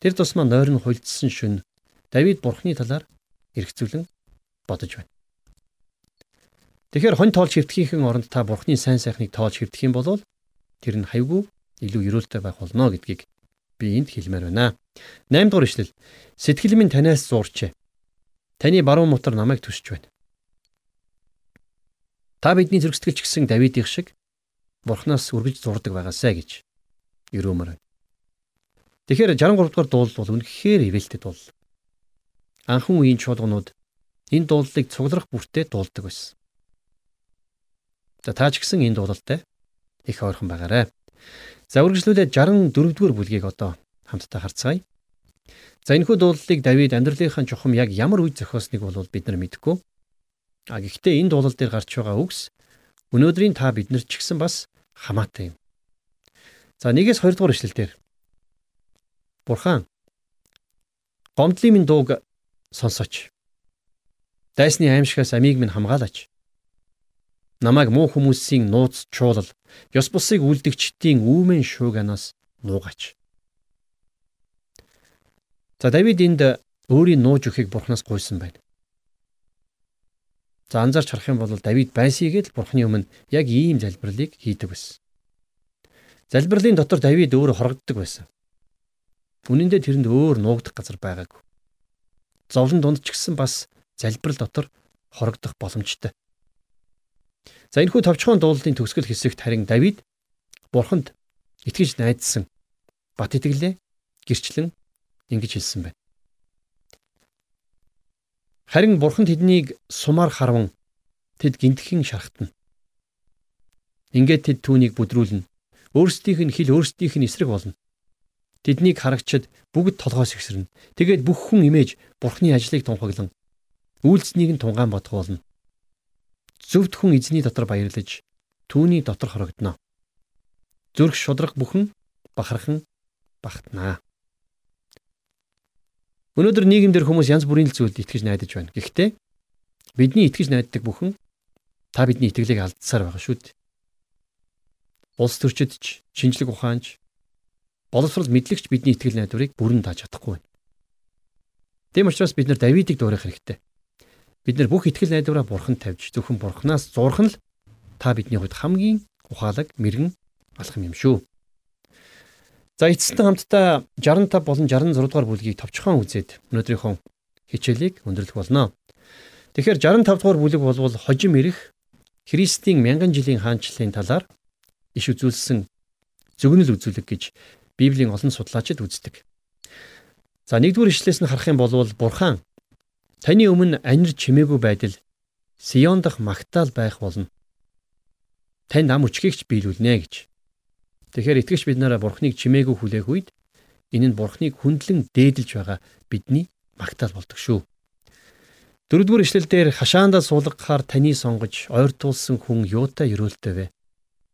Тэр тусмаа нойрон хуйлдсан шүн Давид бурхны талаар эргцүүлэн бодож байна. Тэгэхээр хонь тоолж хэвтгэхийн оронд та бурхны сайн сайхныг тоолж хэвтэх юм бол тэр нь хавьгүй илүү өрөөлтэй байх болно гэдгийг би энд хэлмээр байна. 8 дугаар ишлэл. Сэтгэл минь танаас зуурчээ. Таны баруун мотор намайг төсч байна. Та бидний зэрэг сэтгэлч гэсэн Давидын шиг бурхнаас үргэлж зурдаг байгаасай гэж байна. Тэгэхээр 63 дугаар дуул бол үнэхээр ивэлтэд бол. Анхан үеийн чуулганууд энэ дуулалыг цуглах бүртээ дуулдаг байсан. За таа ч гэсэн энэ дуулалтай их ойрхон байгаарай. За үргэлжлүүлээд 64 дугаар бүлгийг одоо хамтдаа харцгаая. За энэхүү дуулалыг Давид амьдралынхаа чухам яг ямар үе зохиосныг бол бид нар мэдэхгүй. А гэхдээ энэ дуулал дээр гарч байгаа үгс өнөөдрийн та биднэрт ч гэсэн бас хамаатай юм. За нэгээс 2 дугаар ишлэл дээр Бурхан гомдлын минь дууг сонсооч. Дайсны аимшигаас амийг минь хамгаалаач. Намайг муу хүмүүсийн нууц чуулал, ёс бусыг үлдэгчдийн үүмэн шууганаас нуугаач. За Давид энд өөрийн нууж өхийг Бурханаас гуйсан байна. За анзаарч харах юм бол Давид байсыгээд л Бурхны өмнө яг ийм залбирлыг хийдэг байсан. Залбирлын дотор Давид өөрөө хорогддог байсан. Үнэн дээр тэрэнд өөр нуугдах газар байгаагүй. Зовлон дунд ч гэсэн бас залбирал дотор хорогдох боломжтой. За энэхүү товчхон дуулалтын төгсгөл хэсэгт харин Давид Бурханд итгэж найдсан бат итгэлээ гэрчлэн ингэж хэлсэн байна. Харин бурхан тэднийг сумаар харван тэд гинтхэн шархтана. Ингээд тэд түүнийг бүдрүүлнэ. Өөрсдийнх нь хил өөрсдийнх нь эсрэг болно. Тэднийг харагчид бүгд толгоос ихсэрнэ. Тэгээд бүх хүн имэж бурхны ажлыг тунхаглан үйлцнийг нь тунгаан бодох болно. Зөвд хүн эзний дотор баярлаж түүний дотор хорогдно. Зүрх шудрах бүхэн бахархан багтнаа. Өнөөдөр нийгэмдэр хүмүүс янз бүрийн зүйлд итгэж найдаж байна. Гэхдээ бидний итгэж найддаг бүхэн та бидний итгэлийг алдсаар байгаа шүү дээ улс төрчидч, шинжлэх ухаанч, боловсрол мэдлэгч бидний итгэл найдварыг бүрэн дааж чадахгүй байна. Тийм учраас бид нар Давидыг дуурайх хэрэгтэй. Бид нар бүх итгэл найдвараа бурханд тавьж зөвхөн бурханаас зурхан л та бидний хувьд хамгийн ухаалаг, мэрэгэн алхам юм шүү. За эцэстэн хамтдаа 65 болон 66 дугаар бүлгийг товчхон үзээд өнөөдрийнхөө хичээлийг өндөрлөх болно. Тэгэхээр 65 дугаар бүлэг болвол хожим ирэх Христийн мянган жилийн хаанчлалын талаар иш үзүүлсэн зөвгнөл үзүүлэг гэж Библийн олон судлаачид үздэг. За нэгдүгээр ишлээс нь харах юм бол Бурхан таны өмнө анир чимээгүй байдал Сион дахь магтаал байх болно. Танд ам өчгийгч биелүүлнэ гэж. Тэгэхээр итгэж бид нараа Бурханыг чимээгүй хүлээх үед энэ нь Бурханыг хүндлэн дээдэлж байгаа бидний магтаал болдог шүү. Дөрөвдүгээр ишлэл дээр хашаандаа суулгахаар таны сонгож ойртуулсан хүн юутай өрөөлтэй вэ?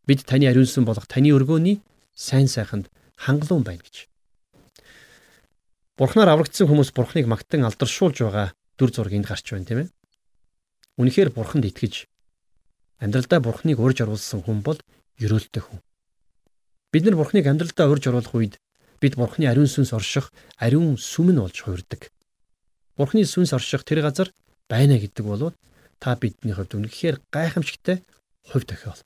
Бид таны ариунсан болох таны өргөөний сайн сайханд хангалуун байна гэж. Бурхнаар аврагдсан хүмүүс Бурхныг магтан алдаршуулж байгаа дүр зураг энд гарч байна тийм ээ. Үнэхээр Бурханд итгэж амьдралдаа Бурхныг урьж оруулсан хүн бол ерөөлтэй хүн. Бид нар Бурхныг амьдралдаа урьж оруулах үед бид Бурхны ариун сүнс орших ариун сүмэн болж хувирдаг. Бурхны сүнс орших тэр газар байна гэдэг бол та бидний хувьд үнэхээр гайхамшигтай хувь тохиол.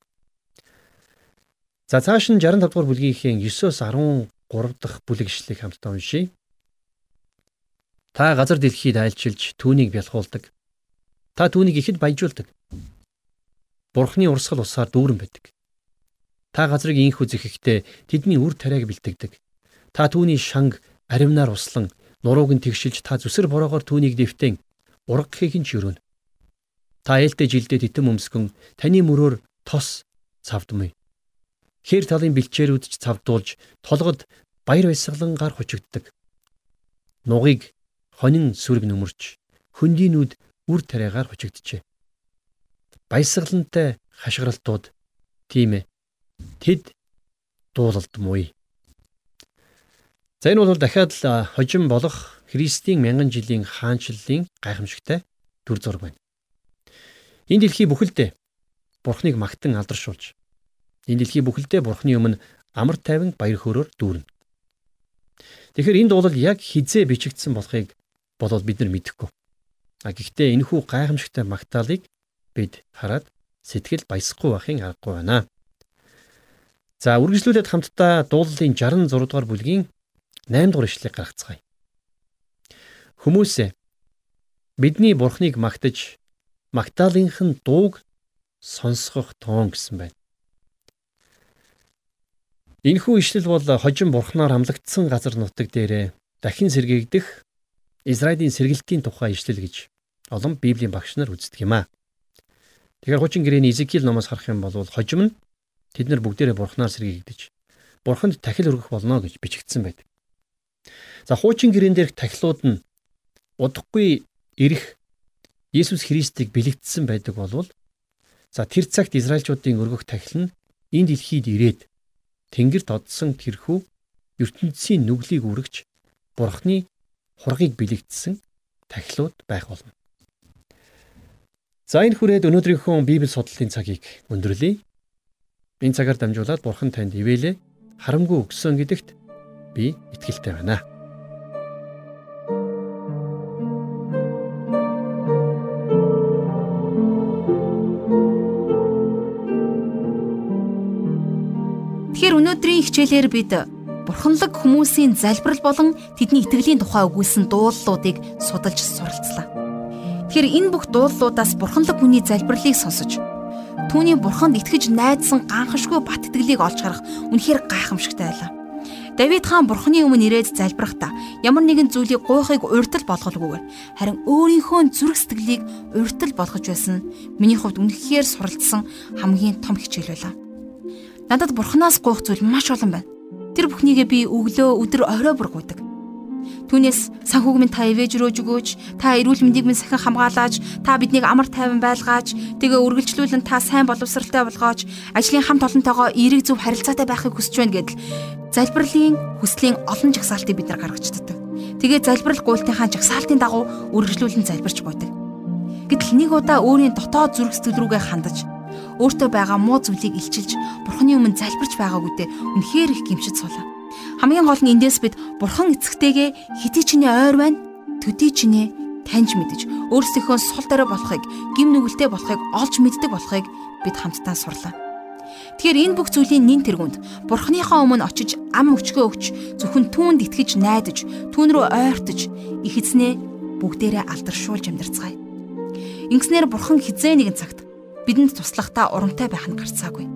За цааш нь 65 дугаар бүлгийнхээ 9-оос 13 дахь бүлэг ишлэгийг хамтдаа уншийе. Та газар дэлхийд айлчилж түүнийг бялхуулдаг. Та түүнийг ихэд баяжуулдаг. Бурхны урсгал усаар дүүрэн байдаг. Та газрыг инх үзэхэхдээ тэдний үр тариаг бэлтгэдэг. Та түүний шанг аримнаар услан нурууг нь тэгшилж та зүсэр бороогоор түүнийг дэвтэн ураг гэхийг нь чөрөнө. Та ээлтэй жилдээ титэм өмсгөн таны мөрөөр тос цавдмыг хээр талын бэлчээрүүд ч цавдуулж толгод баяр баясгалан гар хучигддаг. Нугыг хонин сүрэг нүмерч хөндийнүүд үр тариагаар хучигджээ. Баясгалантай хашгиралтууд тийм ээ. Тэд дуулалдмуй. За энэ бол дахиад л хожим болох Христийн мянган жилийн хаанчлалын гайхамшигтай дүр зураг байна. Энэ дэлхий бүхэлдээ Бурхныг магтан алдаршуулж Энэ дэлхий бүхэлдээ Бурхны өмнө амар тайван баяр хөөрөөр дүүрнэ. Тэгэхээр энэ дуулал яг хизээ бичигдсэн болохыг болол бид нар мэдэхгүй. А гэхдээ энэхүү гайхамшигтай магтаалыг бид хараад сэтгэл баясахгүй байхын аргагүй байна. За үргэлжлүүлээд хамтдаа дуулалын 66 дугаар бүлгийн 8 дугаар ишлэгийг гаргацгаая. Хүмүүсээ бидний бурхныг магтаж магтаалынх нь дууг сонсгох тоон гэсэн байна. Энэхүү ишлэл бол хожим бурхнаар хамлагдсан газар нутаг дээрээ дахин сэргийгдэх Израилийн сэргэлтийн тухай ишлэл гэж олон Библийн багш нар үздэг юм аа. Тэгэхээр хуучин гэрээний Изекиэл номоос харах юм бол хожим нь тэд нар бүгдээрээ бурхнаар сэргийгдэж бурханд тахил өргөх болно гэж бичигдсэн байдаг. За хуучин гэрээн дээрх тахилууд нь удахгүй ирэх Иесус Христийг бэлэгдсэн байдаг болвол за тэр цагт Израильчуудын өргөх тахил нь энэ дэлхийд ирээд Тэнгэрт одсон тэрхүү ертөнцийн нүглийг үргэж бурхны хургийг бэлэгдсэн тахилууд байх болно. За энэ хүрээд өнөөдрийнхөө Библи судлалын цагийг өндөрлөе. Энэ цагаар дамжуулаад бурхан танд ивэлээ харамгүй өгсөн гэдэгт би итгэлтэй байна. Тэгэхээр өнөөдрийн хичээлээр бид бурханлаг хүмүүсийн залбирал болон тэдний итгэлийн тухай өгүүлсэн дуулуудыг судалж суралцлаа. Тэгэхээр энэ бүх дуулуудаас бурханлаг хүний залбирлыг сонсож түүний бурханд итгэж найдсан ганхашгүй бат итгэлийг олж харах үнэхээр гайхамшигтай байлаа. Давид хаан бурхны өмнө ирээд залбирахдаа ямар нэгэн зүйлийг гуйхыг урьдал болгоулгүйгээр харин өөрийнхөө зүрх сэтгэлийг урьдал болгож байсан миний хувьд үнэхээр суралцсан хамгийн том хичээл байлаа. Надад бурхнаас гуйх зүйл маш олон байна. Тэр бүхнийгээ би өглөө өдөр орой бүр гуйдаг. Түүнээс санхүүг минь та ивэж рөөж өгөөч, та эрүүл мэндийг минь сахин хамгаалаач, та биднийг амар тайван байлгаач, тэгээ үргэлжлүүлэн та сайн боловсралтай болгооч, ажлын хамт олонтойгоо эерэг зөв харилцаатай байхыг хүсэж байна гэдэл залбирлын хүслийн олон жагсаалтыг бид нар гаргацдаг. Тэгээ залбирал гуйлтынхаа жагсаалтын дагуу үргэлжлүүлэн залбирч байдаг. Гэтэл нэг удаа өөрийн дотоод зүрх сэтгэл рүүгээ хандаж өөртөө байгаа муу зүйлийг илчилж бурхны өмнө залбирч байгаагүйдээ үнэхээр их гимшиж суулаа. Хамгийн гол нь эндээс бид бурхан эцэгтэйгээ хэдий чиний ойр байна, төдий чиний таньж мэдэж өөрсдийнхөө сул дорой болохыг, гим нүгэлтэй болохыг олж мэддэг болохыг бид хамтдаа сурлаа. Тэгэхээр энэ бүх зүйлийн нин тэргүнд бурхныхаа өмнө очиж ам өчгөө өгч зөвхөн түүнд итгэж найдаж, түүн рүү ойртож их эзнээ бүгдээрээ алдаршуулж амьдарцгаая. Ингэснээр бурхан хизээ нэгэн цагт бидэнд туслахтаа урамтай байх нь гарцаагүй.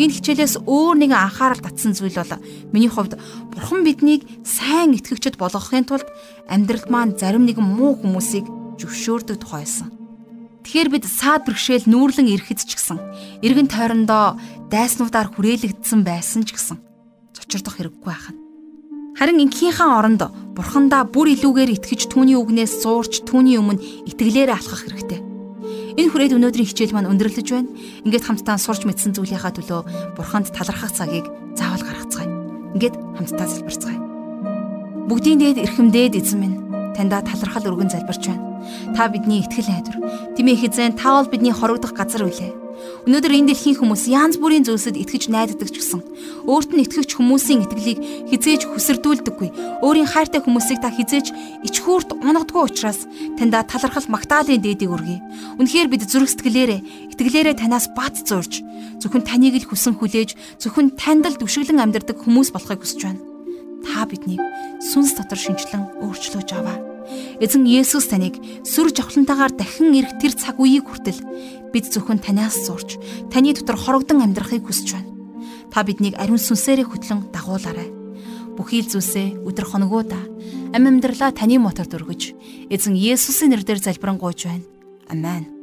Энэ хичээлээс өөр нэгэн анхаарал татсан зүйл бол миний хувьд Бурхан биднийг сайн итгэгчд болгохын тулд амьдралд маань зарим нэгэн муу хүмүүсийг зөвшөөрдөг тухайсан. Тэгэхээр бид саад бэрхшээл нүүрлэн ирэхэд ч гэсэн эргэн тойрондоо дайснуудаар хүрээлэгдсэн байсан ч гэсэн цочирдох хэрэггүй байхна. Харин инкийнхаа оронд бурхандаа бүр илүүгээр итгэж түүний үгнээс суурч түүний өмнө итгэлээрээ алхах хэрэгтэй. Энэ хүрээд өнөөдрийн хичээл маань өндөрлөж байна. Ингээд хамтдаа сурч мэдсэн зүйлийнхаа төлөө бурханд талархах цагийг заавал гаргацгаая. Ингээд хамтдаа залбирцгаая. Бүгдийн дээд эрхэмдээд эзэн минь таньда талархал өргөн залбирч байна. Та бидний итгэл найдвар. Тимээ хизэн та бол бидний хорогдох газар үлээ. Өнөөдөр энэ дэлхийн хүмүүс янз бүрийн зүйлсэд итгэж найддаг ч гэсэн өөрт нь итгэгч хүмүүсийн итгэлийг хизээж хүсэрдүүлдэггүй. Өөрийн хайртай хүмүүсийг та хизээж ичхүүрт унагдгүй учраас таньда талархал магтаалын дээдийг өргөе. Үнэхээр бид зүрх сэтгэлээрээ итгэлээрээ танаас бат зурж зөвхөн таныг л хүсэн хүлээж зөвхөн танд л дүшиглэн амьдардаг хүмүүс болохыг хүсэж байна. Та биднийг сүнс дотор шинчлэн өөрчлөөж аваа. Эзэн Есүс таныг сүр жавхлантайгаар дахин ирэх тэр цаг үеийг хүртэл бид зөвхөн танаас сурч таны дотор хорогдон амьдрахыг хүсэж байна. Та биднийг ариун сүнсээрээ хөтлөн дагуулаарай. Бүхий л зүйлсээ өдр хоногууда ам амьдралаа таны моторд өргөж эзэн Есүсийн нэрээр залбирanгуйж байна. Амен.